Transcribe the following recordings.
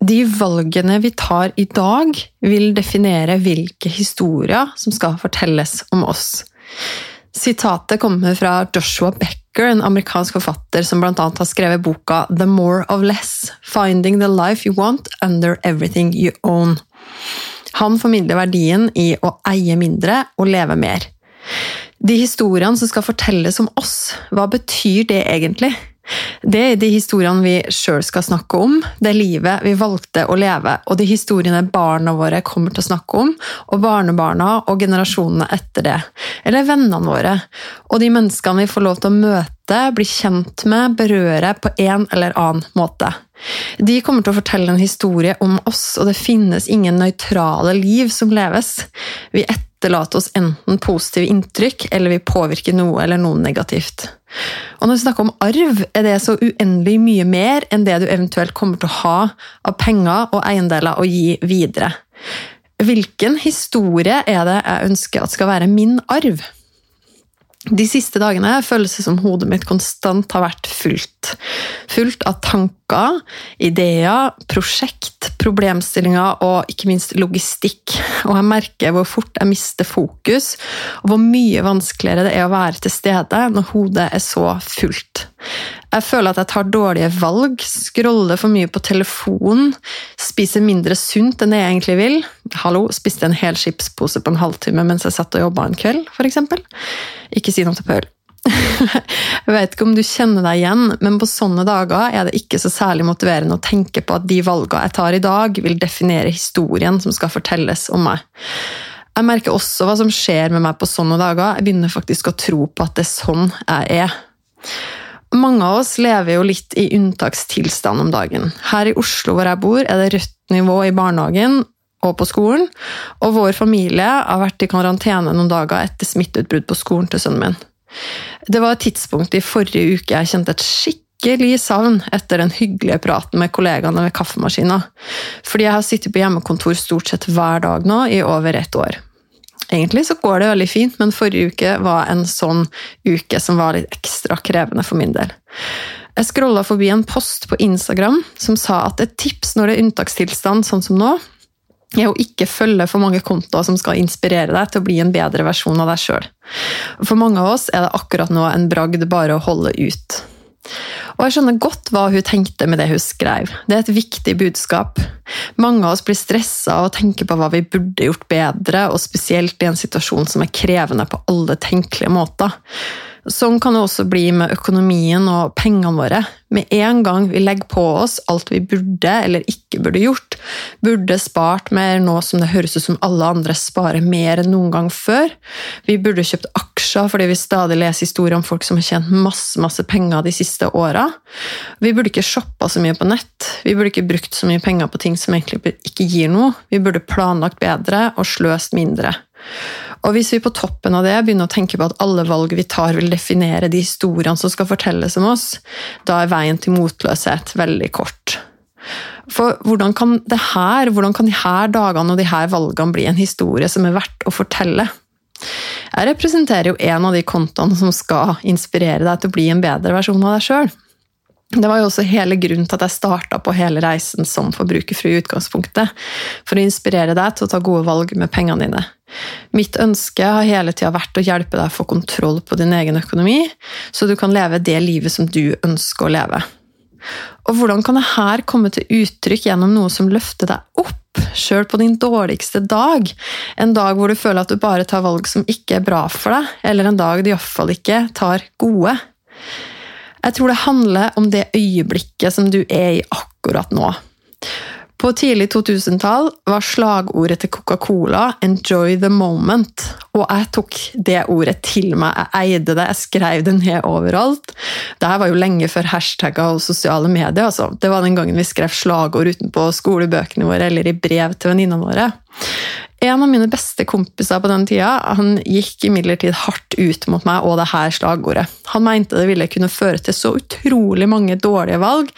De valgene vi tar i dag, vil definere hvilke historier som skal fortelles om oss. Sitatet kommer fra Joshua Becker, en amerikansk forfatter som bl.a. har skrevet boka The More of Less – Finding the Life You Want Under Everything You Own. Han formidler verdien i å eie mindre og leve mer. De historiene som skal fortelles om oss, hva betyr det egentlig? Det er de historiene vi sjøl skal snakke om, det livet vi valgte å leve, og de historiene barna våre kommer til å snakke om, og barnebarna og generasjonene etter det. Eller vennene våre. Og de menneskene vi får lov til å møte, bli kjent med, berøre på en eller annen måte. De kommer til å fortelle en historie om oss, og det finnes ingen nøytrale liv som leves. Vi etterlater oss enten positive inntrykk, eller vi påvirker noe eller noe negativt. Og når vi snakker om arv, er det så uendelig mye mer enn det du eventuelt kommer til å ha av penger og eiendeler å gi videre. Hvilken historie er det jeg ønsker at skal være min arv? De siste dagene føles det som hodet mitt konstant har vært fullt. Fullt av tanker, ideer, prosjekt, problemstillinger og ikke minst logistikk. Og jeg merker hvor fort jeg mister fokus, og hvor mye vanskeligere det er å være til stede når hodet er så fullt. Jeg føler at jeg tar dårlige valg, scroller for mye på telefonen, spiser mindre sunt enn jeg egentlig vil. Hallo, spiste en hel chipspose på en halvtime mens jeg satt og jobba en kveld, f.eks. Ikke si noe til Paul. jeg vet ikke om du kjenner deg igjen, men på sånne dager er det ikke så særlig motiverende å tenke på at de valgene jeg tar i dag, vil definere historien som skal fortelles om meg. Jeg merker også hva som skjer med meg på sånne dager. Jeg begynner faktisk å tro på at det er sånn jeg er. Mange av oss lever jo litt i unntakstilstand om dagen. Her i Oslo hvor jeg bor, er det rødt nivå i barnehagen og på skolen, og vår familie har vært i karantene noen dager etter smitteutbrudd på skolen til sønnen min. Det var et tidspunkt i forrige uke jeg kjente et skikkelig savn etter den hyggelige praten med kollegaene ved kaffemaskina, fordi jeg har sittet på hjemmekontor stort sett hver dag nå i over ett år. Egentlig så går det veldig fint, men forrige uke var en sånn uke som var litt ekstra krevende for min del. Jeg scrolla forbi en post på Instagram som sa at et tips når det er unntakstilstand, sånn som nå, er å ikke følge for mange kontoer som skal inspirere deg til å bli en bedre versjon av deg sjøl. For mange av oss er det akkurat nå en bragd bare å holde ut. Og jeg skjønner godt hva hun tenkte med det hun skrev. Det er et viktig budskap. Mange av oss blir stressa og tenker på hva vi burde gjort bedre, og spesielt i en situasjon som er krevende på alle tenkelige måter. Sånn kan det også bli med økonomien og pengene våre. Med en gang vi legger på oss alt vi burde eller ikke burde gjort, burde spart mer nå som det høres ut som alle andre sparer mer enn noen gang før. Vi burde kjøpt aksjer fordi vi stadig leser historier om folk som har tjent masse, masse penger de siste åra. Vi burde ikke shoppa så mye på nett. Vi burde ikke brukt så mye penger på ting som egentlig ikke gir noe. Vi burde planlagt bedre og sløst mindre. Og hvis vi på toppen av det begynner å tenke på at alle valg vi tar, vil definere de historiene som skal fortelles om oss, da er veien til motløshet veldig kort. For hvordan kan, det her, hvordan kan disse dagene og de her valgene bli en historie som er verdt å fortelle? Jeg representerer jo en av de kontoene som skal inspirere deg til å bli en bedre versjon av deg sjøl. Det var jo også hele grunnen til at jeg starta på hele reisen som forbrukerfri i utgangspunktet. For å inspirere deg til å ta gode valg med pengene dine. Mitt ønske har hele tida vært å hjelpe deg å få kontroll på din egen økonomi, så du kan leve det livet som du ønsker å leve. Og hvordan kan dette komme til uttrykk gjennom noe som løfter deg opp, sjøl på din dårligste dag? En dag hvor du føler at du bare tar valg som ikke er bra for deg, eller en dag du iallfall ikke tar gode? Jeg tror det handler om det øyeblikket som du er i akkurat nå. På tidlig 2000-tall var slagordet til Coca-Cola 'enjoy the moment'. Og jeg tok det ordet til meg. Jeg eide det, jeg skrev det ned overalt. Dette var jo lenge før hashtagger og sosiale medier. Altså. Det var den gangen vi skrev slagord utenpå skolebøkene våre eller i brev til venninnene våre. En av mine beste kompiser på den tida han gikk imidlertid hardt ut mot meg og det her slagordet. Han mente det ville kunne føre til så utrolig mange dårlige valg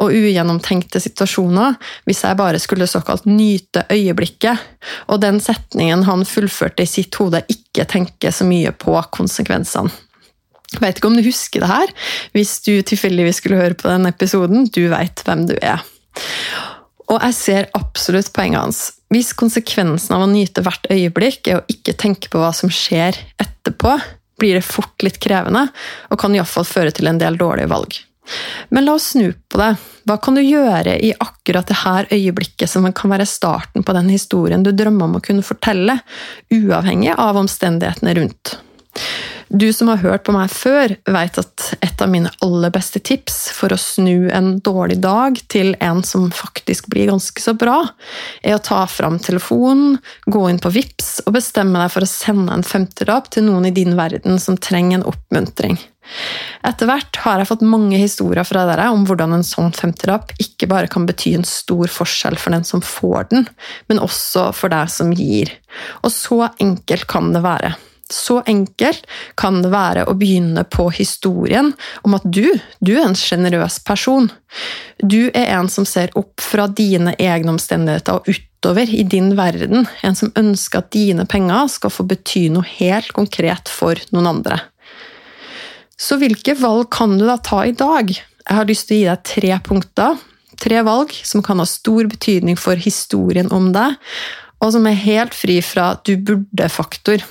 og ugjennomtenkte situasjoner hvis jeg bare skulle såkalt nyte øyeblikket, og den setningen han fullførte i sitt hode, ikke tenke så mye på konsekvensene. Jeg vet ikke om du husker det her, hvis du tilfeldigvis skulle høre på denne episoden. Du veit hvem du er. Og jeg ser absolutt poenget hans. Hvis konsekvensen av å nyte hvert øyeblikk er å ikke tenke på hva som skjer etterpå, blir det fort litt krevende, og kan iallfall føre til en del dårlige valg. Men la oss snu på det. Hva kan du gjøre i akkurat det her øyeblikket som kan være starten på den historien du drømmer om å kunne fortelle, uavhengig av omstendighetene rundt? Du som har hørt på meg før, vet at et av mine aller beste tips for å snu en dårlig dag til en som faktisk blir ganske så bra, er å ta fram telefonen, gå inn på VIPS og bestemme deg for å sende en femtilapp til noen i din verden som trenger en oppmuntring. Etter hvert har jeg fått mange historier fra dere om hvordan en sånn femtilapp ikke bare kan bety en stor forskjell for den som får den, men også for deg som gir. Og så enkelt kan det være. Så enkelt kan det være å begynne på historien om at du, du er en sjenerøs person. Du er en som ser opp fra dine egne omstendigheter og utover i din verden. En som ønsker at dine penger skal få bety noe helt konkret for noen andre. Så hvilke valg kan du da ta i dag? Jeg har lyst til å gi deg tre punkter. Tre valg som kan ha stor betydning for historien om deg, og som er helt fri fra du burde-faktor.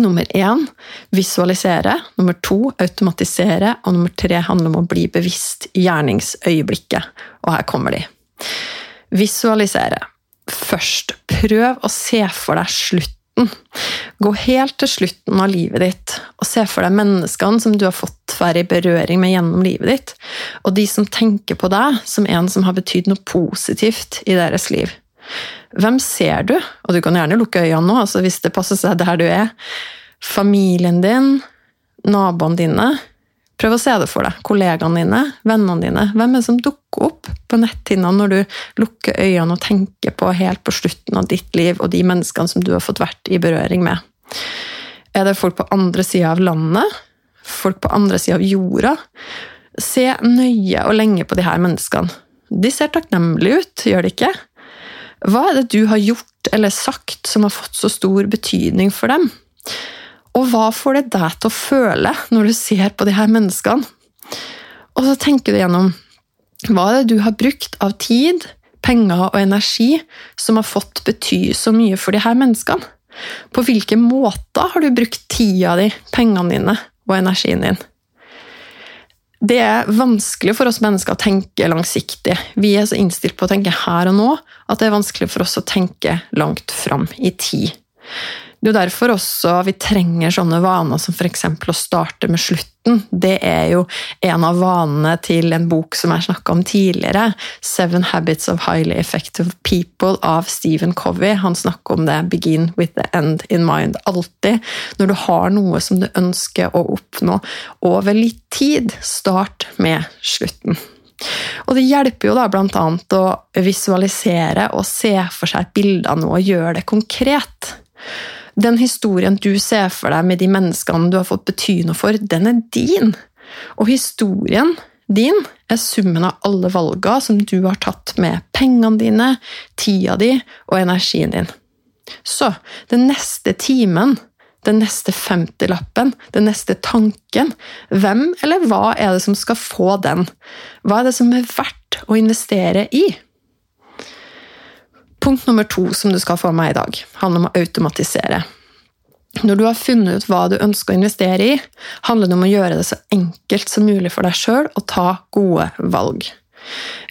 Nummer én visualisere. Nummer to automatisere. Og nummer tre handler om å bli bevisst i gjerningsøyeblikket. Og her kommer de. Visualisere. Først, prøv å se for deg slutten. Gå helt til slutten av livet ditt og se for deg menneskene som du har fått være i berøring med gjennom livet ditt, og de som tenker på deg som en som har betydd noe positivt i deres liv. Hvem ser du? Og du kan gjerne lukke øynene nå, altså hvis det passer seg der du er. Familien din, naboene dine. Prøv å se det for deg. Kollegaene dine, vennene dine. Hvem er det som dukker opp på netthinnene når du lukker øynene og tenker på helt på slutten av ditt liv og de menneskene som du har fått vært i berøring med? Er det folk på andre sida av landet? Folk på andre sida av jorda? Se nøye og lenge på de her menneskene. De ser takknemlige ut, gjør de ikke? Hva er det du har gjort eller sagt som har fått så stor betydning for dem? Og hva får det deg til å føle når du ser på de her menneskene? Og så tenker du gjennom hva er det du har brukt av tid, penger og energi som har fått bety så mye for de her menneskene? På hvilke måter har du brukt tida di, pengene dine og energien din? Det er vanskelig for oss mennesker å tenke langsiktig. Vi er så innstilt på å tenke her og nå at det er vanskelig for oss å tenke langt fram i tid. Det er jo derfor også vi trenger sånne vaner som f.eks. å starte med slutten. Det er jo en av vanene til en bok som jeg snakka om tidligere, 'Seven Habits of Highly Effective People' av Stephen Covey. Han snakker om det 'begin with the end in mind'. Alltid når du har noe som du ønsker å oppnå over litt tid, start med slutten. Og det hjelper jo da bl.a. å visualisere og se for seg et bilde av noe og gjøre det konkret. Den historien du ser for deg med de menneskene du har fått bety noe for, den er din. Og historien din er summen av alle valgene som du har tatt med pengene dine, tida di og energien din. Så den neste timen, den neste femtilappen, den neste tanken Hvem eller hva er det som skal få den? Hva er det som er verdt å investere i? Punkt nummer to som du skal få med i dag, handler om å automatisere. Når du har funnet ut hva du ønsker å investere i, handler det om å gjøre det så enkelt som mulig for deg sjøl å ta gode valg.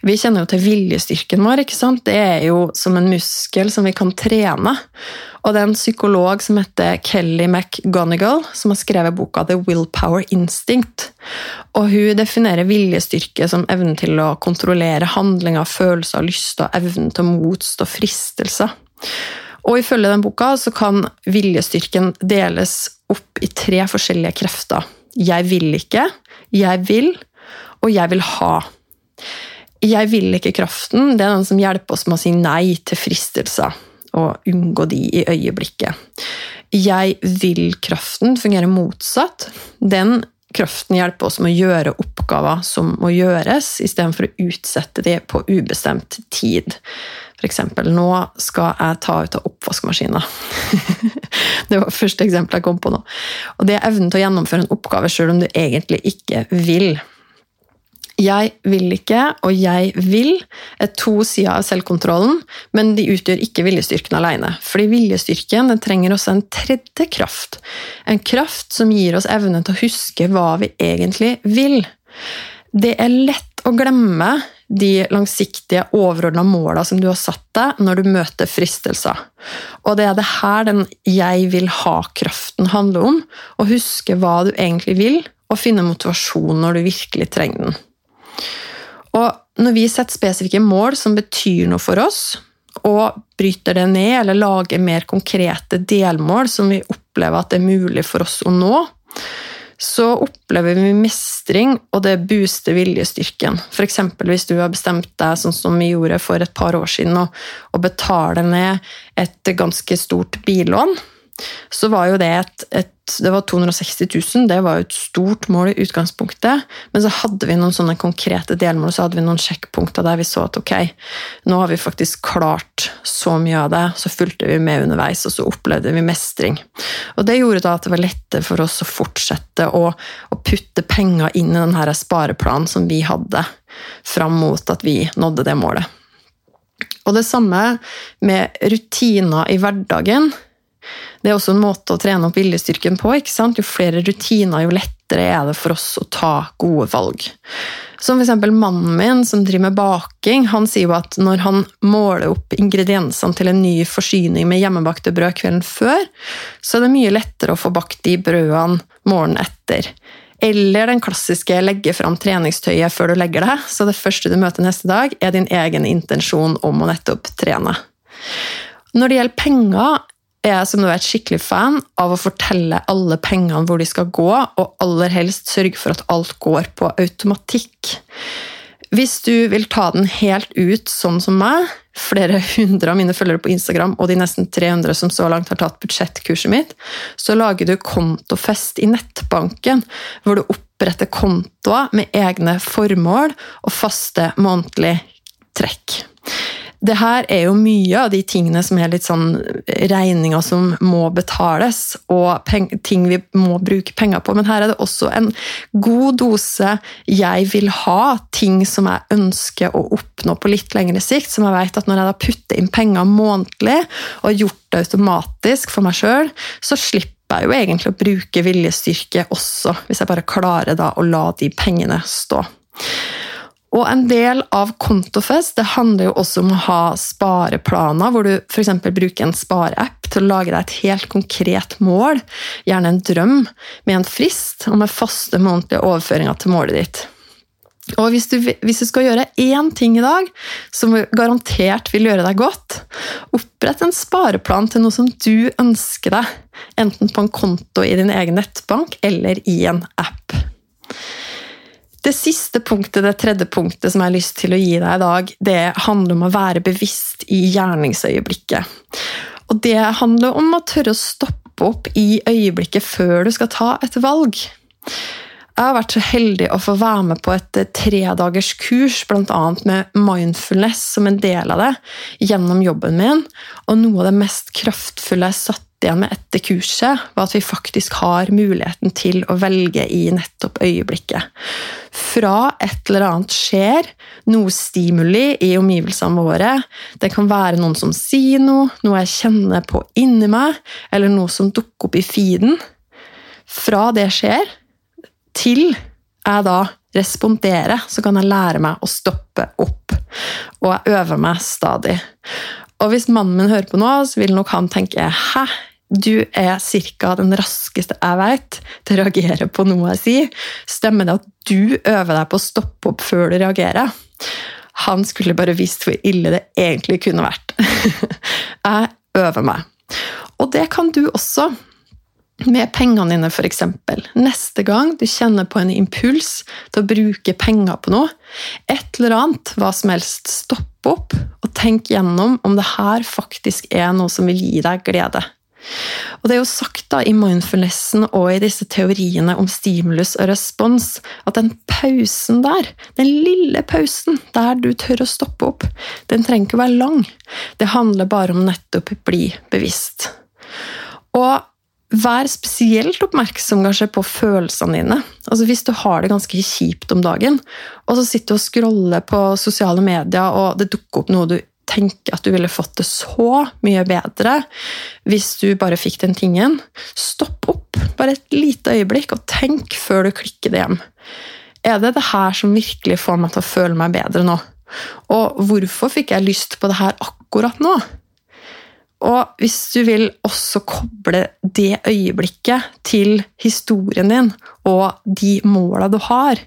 Vi kjenner jo til viljestyrken vår. ikke sant? Det er jo som en muskel som vi kan trene. Og det er en psykolog som heter Kelly McGonigal, som har skrevet boka The Willpower Instinct. Og Hun definerer viljestyrke som evnen til å kontrollere handlinger, følelser, lyster og evnen til å motstå fristelser. Og Ifølge den boka så kan viljestyrken deles opp i tre forskjellige krefter. Jeg vil ikke, jeg vil, og jeg vil ha. Jeg vil ikke-kraften det er den som hjelper oss med å si nei til fristelser og unngå de i øyeblikket. Jeg vil-kraften fungerer motsatt. Den kraften hjelper oss med å gjøre oppgaver som må gjøres, istedenfor å utsette de på ubestemt tid. F.eks.: Nå skal jeg ta ut av oppvaskmaskina. det var første eksempel jeg kom på nå. Og det er evnen til å gjennomføre en oppgave sjøl om du egentlig ikke vil. Jeg vil ikke og jeg vil er to sider av selvkontrollen, men de utgjør ikke viljestyrken alene. Fordi viljestyrken trenger også en tredje kraft. En kraft som gir oss evne til å huske hva vi egentlig vil. Det er lett å glemme de langsiktige, overordna måla som du har satt deg når du møter fristelser. Og det er det her den 'jeg vil ha'-kraften handler om. Å huske hva du egentlig vil, og finne motivasjon når du virkelig trenger den. Og når vi setter spesifikke mål som betyr noe for oss, og bryter det ned eller lager mer konkrete delmål som vi opplever at det er mulig for oss å nå, så opplever vi mestring, og det booster viljestyrken. F.eks. hvis du har bestemt deg, sånn som vi gjorde for et par år siden, å betale ned et ganske stort billån så var jo det et, et, Det var 260 000, det var jo et stort mål i utgangspunktet. Men så hadde vi noen sånne konkrete delmål, så hadde vi noen sjekkpunkter der vi så at ok, nå har vi faktisk klart så mye av det. Så fulgte vi med underveis, og så opplevde vi mestring. Og det gjorde da at det var lettere for oss å fortsette å, å putte penger inn i denne spareplanen som vi hadde, fram mot at vi nådde det målet. Og det samme med rutiner i hverdagen. Det er også en måte å trene opp viljestyrken på. ikke sant? Jo flere rutiner, jo lettere er det for oss å ta gode valg. Som f.eks. mannen min som driver med baking. Han sier jo at når han måler opp ingrediensene til en ny forsyning med hjemmebakte brød kvelden før, så er det mye lettere å få bakt de brødene morgenen etter. Eller den klassiske legge fram treningstøyet før du legger deg, så det første du møter neste dag, er din egen intensjon om å nettopp trene. Når det gjelder penger, er jeg som du vet skikkelig fan av å fortelle alle pengene hvor de skal gå, og aller helst sørge for at alt går på automatikk. Hvis du vil ta den helt ut sånn som meg, flere hundre av mine følgere på Instagram og de nesten 300 som så langt har tatt budsjettkurset mitt, så lager du kontofest i nettbanken, hvor du oppretter kontoer med egne formål og faste månedlige trekk det her er jo mye av de tingene som er litt sånn regninger som må betales, og ting vi må bruke penger på. Men her er det også en god dose 'jeg vil ha', ting som jeg ønsker å oppnå på litt lengre sikt. Som jeg vet at når jeg da putter inn penger månedlig og gjort det automatisk for meg sjøl, så slipper jeg jo egentlig å bruke viljestyrke også, hvis jeg bare klarer da å la de pengene stå. Og en del av Kontofest det handler jo også om å ha spareplaner, hvor du f.eks. bruker en spareapp til å lage deg et helt konkret mål, gjerne en drøm, med en frist og med faste månedlige overføringer til målet ditt. Og hvis du, hvis du, skal gjøre én ting i dag som garantert vil gjøre deg godt, opprett en spareplan til noe som du ønsker deg, enten på en konto i din egen nettbank eller i en app. Det siste punktet, det tredje punktet som jeg har lyst til å gi deg i dag, det handler om å være bevisst i gjerningsøyeblikket. Og det handler om å tørre å stoppe opp i øyeblikket før du skal ta et valg. Jeg har vært så heldig å få være med på et tredagerskurs, bl.a. med mindfulness som en del av det, gjennom jobben min. Og noe av det mest kraftfulle jeg satt igjen med etter kurset, var at vi faktisk har muligheten til å velge i nettopp øyeblikket. Fra et eller annet skjer, noe stimuli i omgivelsene våre, det kan være noen som sier noe, noe jeg kjenner på inni meg, eller noe som dukker opp i feeden. Fra det skjer, til jeg da responderer, så kan jeg lære meg å stoppe opp. Og jeg øver meg stadig. Og hvis mannen min hører på nå, så vil nok han tenke 'hæ'? Du er ca. den raskeste jeg vet til å reagere på noe jeg sier. Stemmer det at du øver deg på å stoppe opp før du reagerer? Han skulle bare visst hvor ille det egentlig kunne vært. jeg øver meg. Og det kan du også med pengene dine, f.eks. Neste gang du kjenner på en impuls til å bruke penger på noe, et eller annet, hva som helst, stopp opp og tenk gjennom om det her faktisk er noe som vil gi deg glede. Og Det er jo sagt da i mindfulnessen og i disse teoriene om stimulus og respons at den pausen der, den lille pausen der du tør å stoppe opp, den trenger ikke å være lang. Det handler bare om nettopp bli bevisst. Og Vær spesielt oppmerksom kanskje på følelsene dine. Altså Hvis du har det ganske kjipt om dagen, og så sitter du og scroller på sosiale medier, og det dukker opp noe du tenker at du ville fått det så mye bedre hvis du bare fikk den tingen. Stopp opp bare et lite øyeblikk og tenk før du klikker det hjem. Er det det her som virkelig får meg til å føle meg bedre nå? Og hvorfor fikk jeg lyst på det her akkurat nå? Og hvis du vil også koble det øyeblikket til historien din og de måla du har,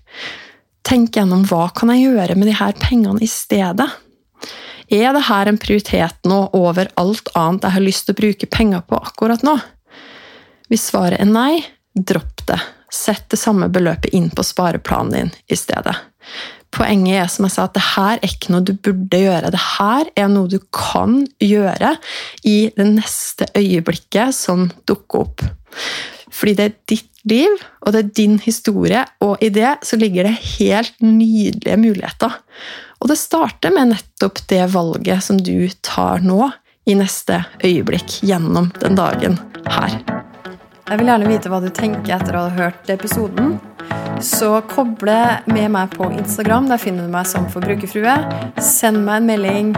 tenk gjennom hva kan jeg gjøre med de her pengene i stedet? Er det her en prioritet nå over alt annet jeg har lyst til å bruke penger på akkurat nå? Hvis svaret er nei, dropp det. Sett det samme beløpet inn på spareplanen din i stedet. Poenget er som jeg sa, at det her er ikke noe du burde gjøre. Det her er noe du kan gjøre i det neste øyeblikket som dukker opp. Fordi det er ditt liv, og det er din historie, og i det så ligger det helt nydelige muligheter. Og det starter med nettopp det valget som du tar nå, i neste øyeblikk, gjennom den dagen her. Jeg vil gjerne vite hva du tenker etter å ha hørt episoden. Så koble med meg på Instagram. Der finner du meg som forbrukerfrue. Send meg en melding.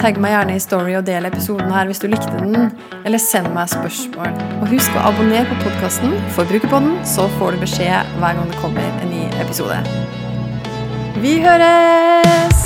Tagg meg gjerne i Story og del episoden her hvis du likte den. Eller send meg spørsmål. Og husk å abonnere på podkasten Forbrukerpodden, så får du beskjed hver gang det kommer en ny episode. Vi høres!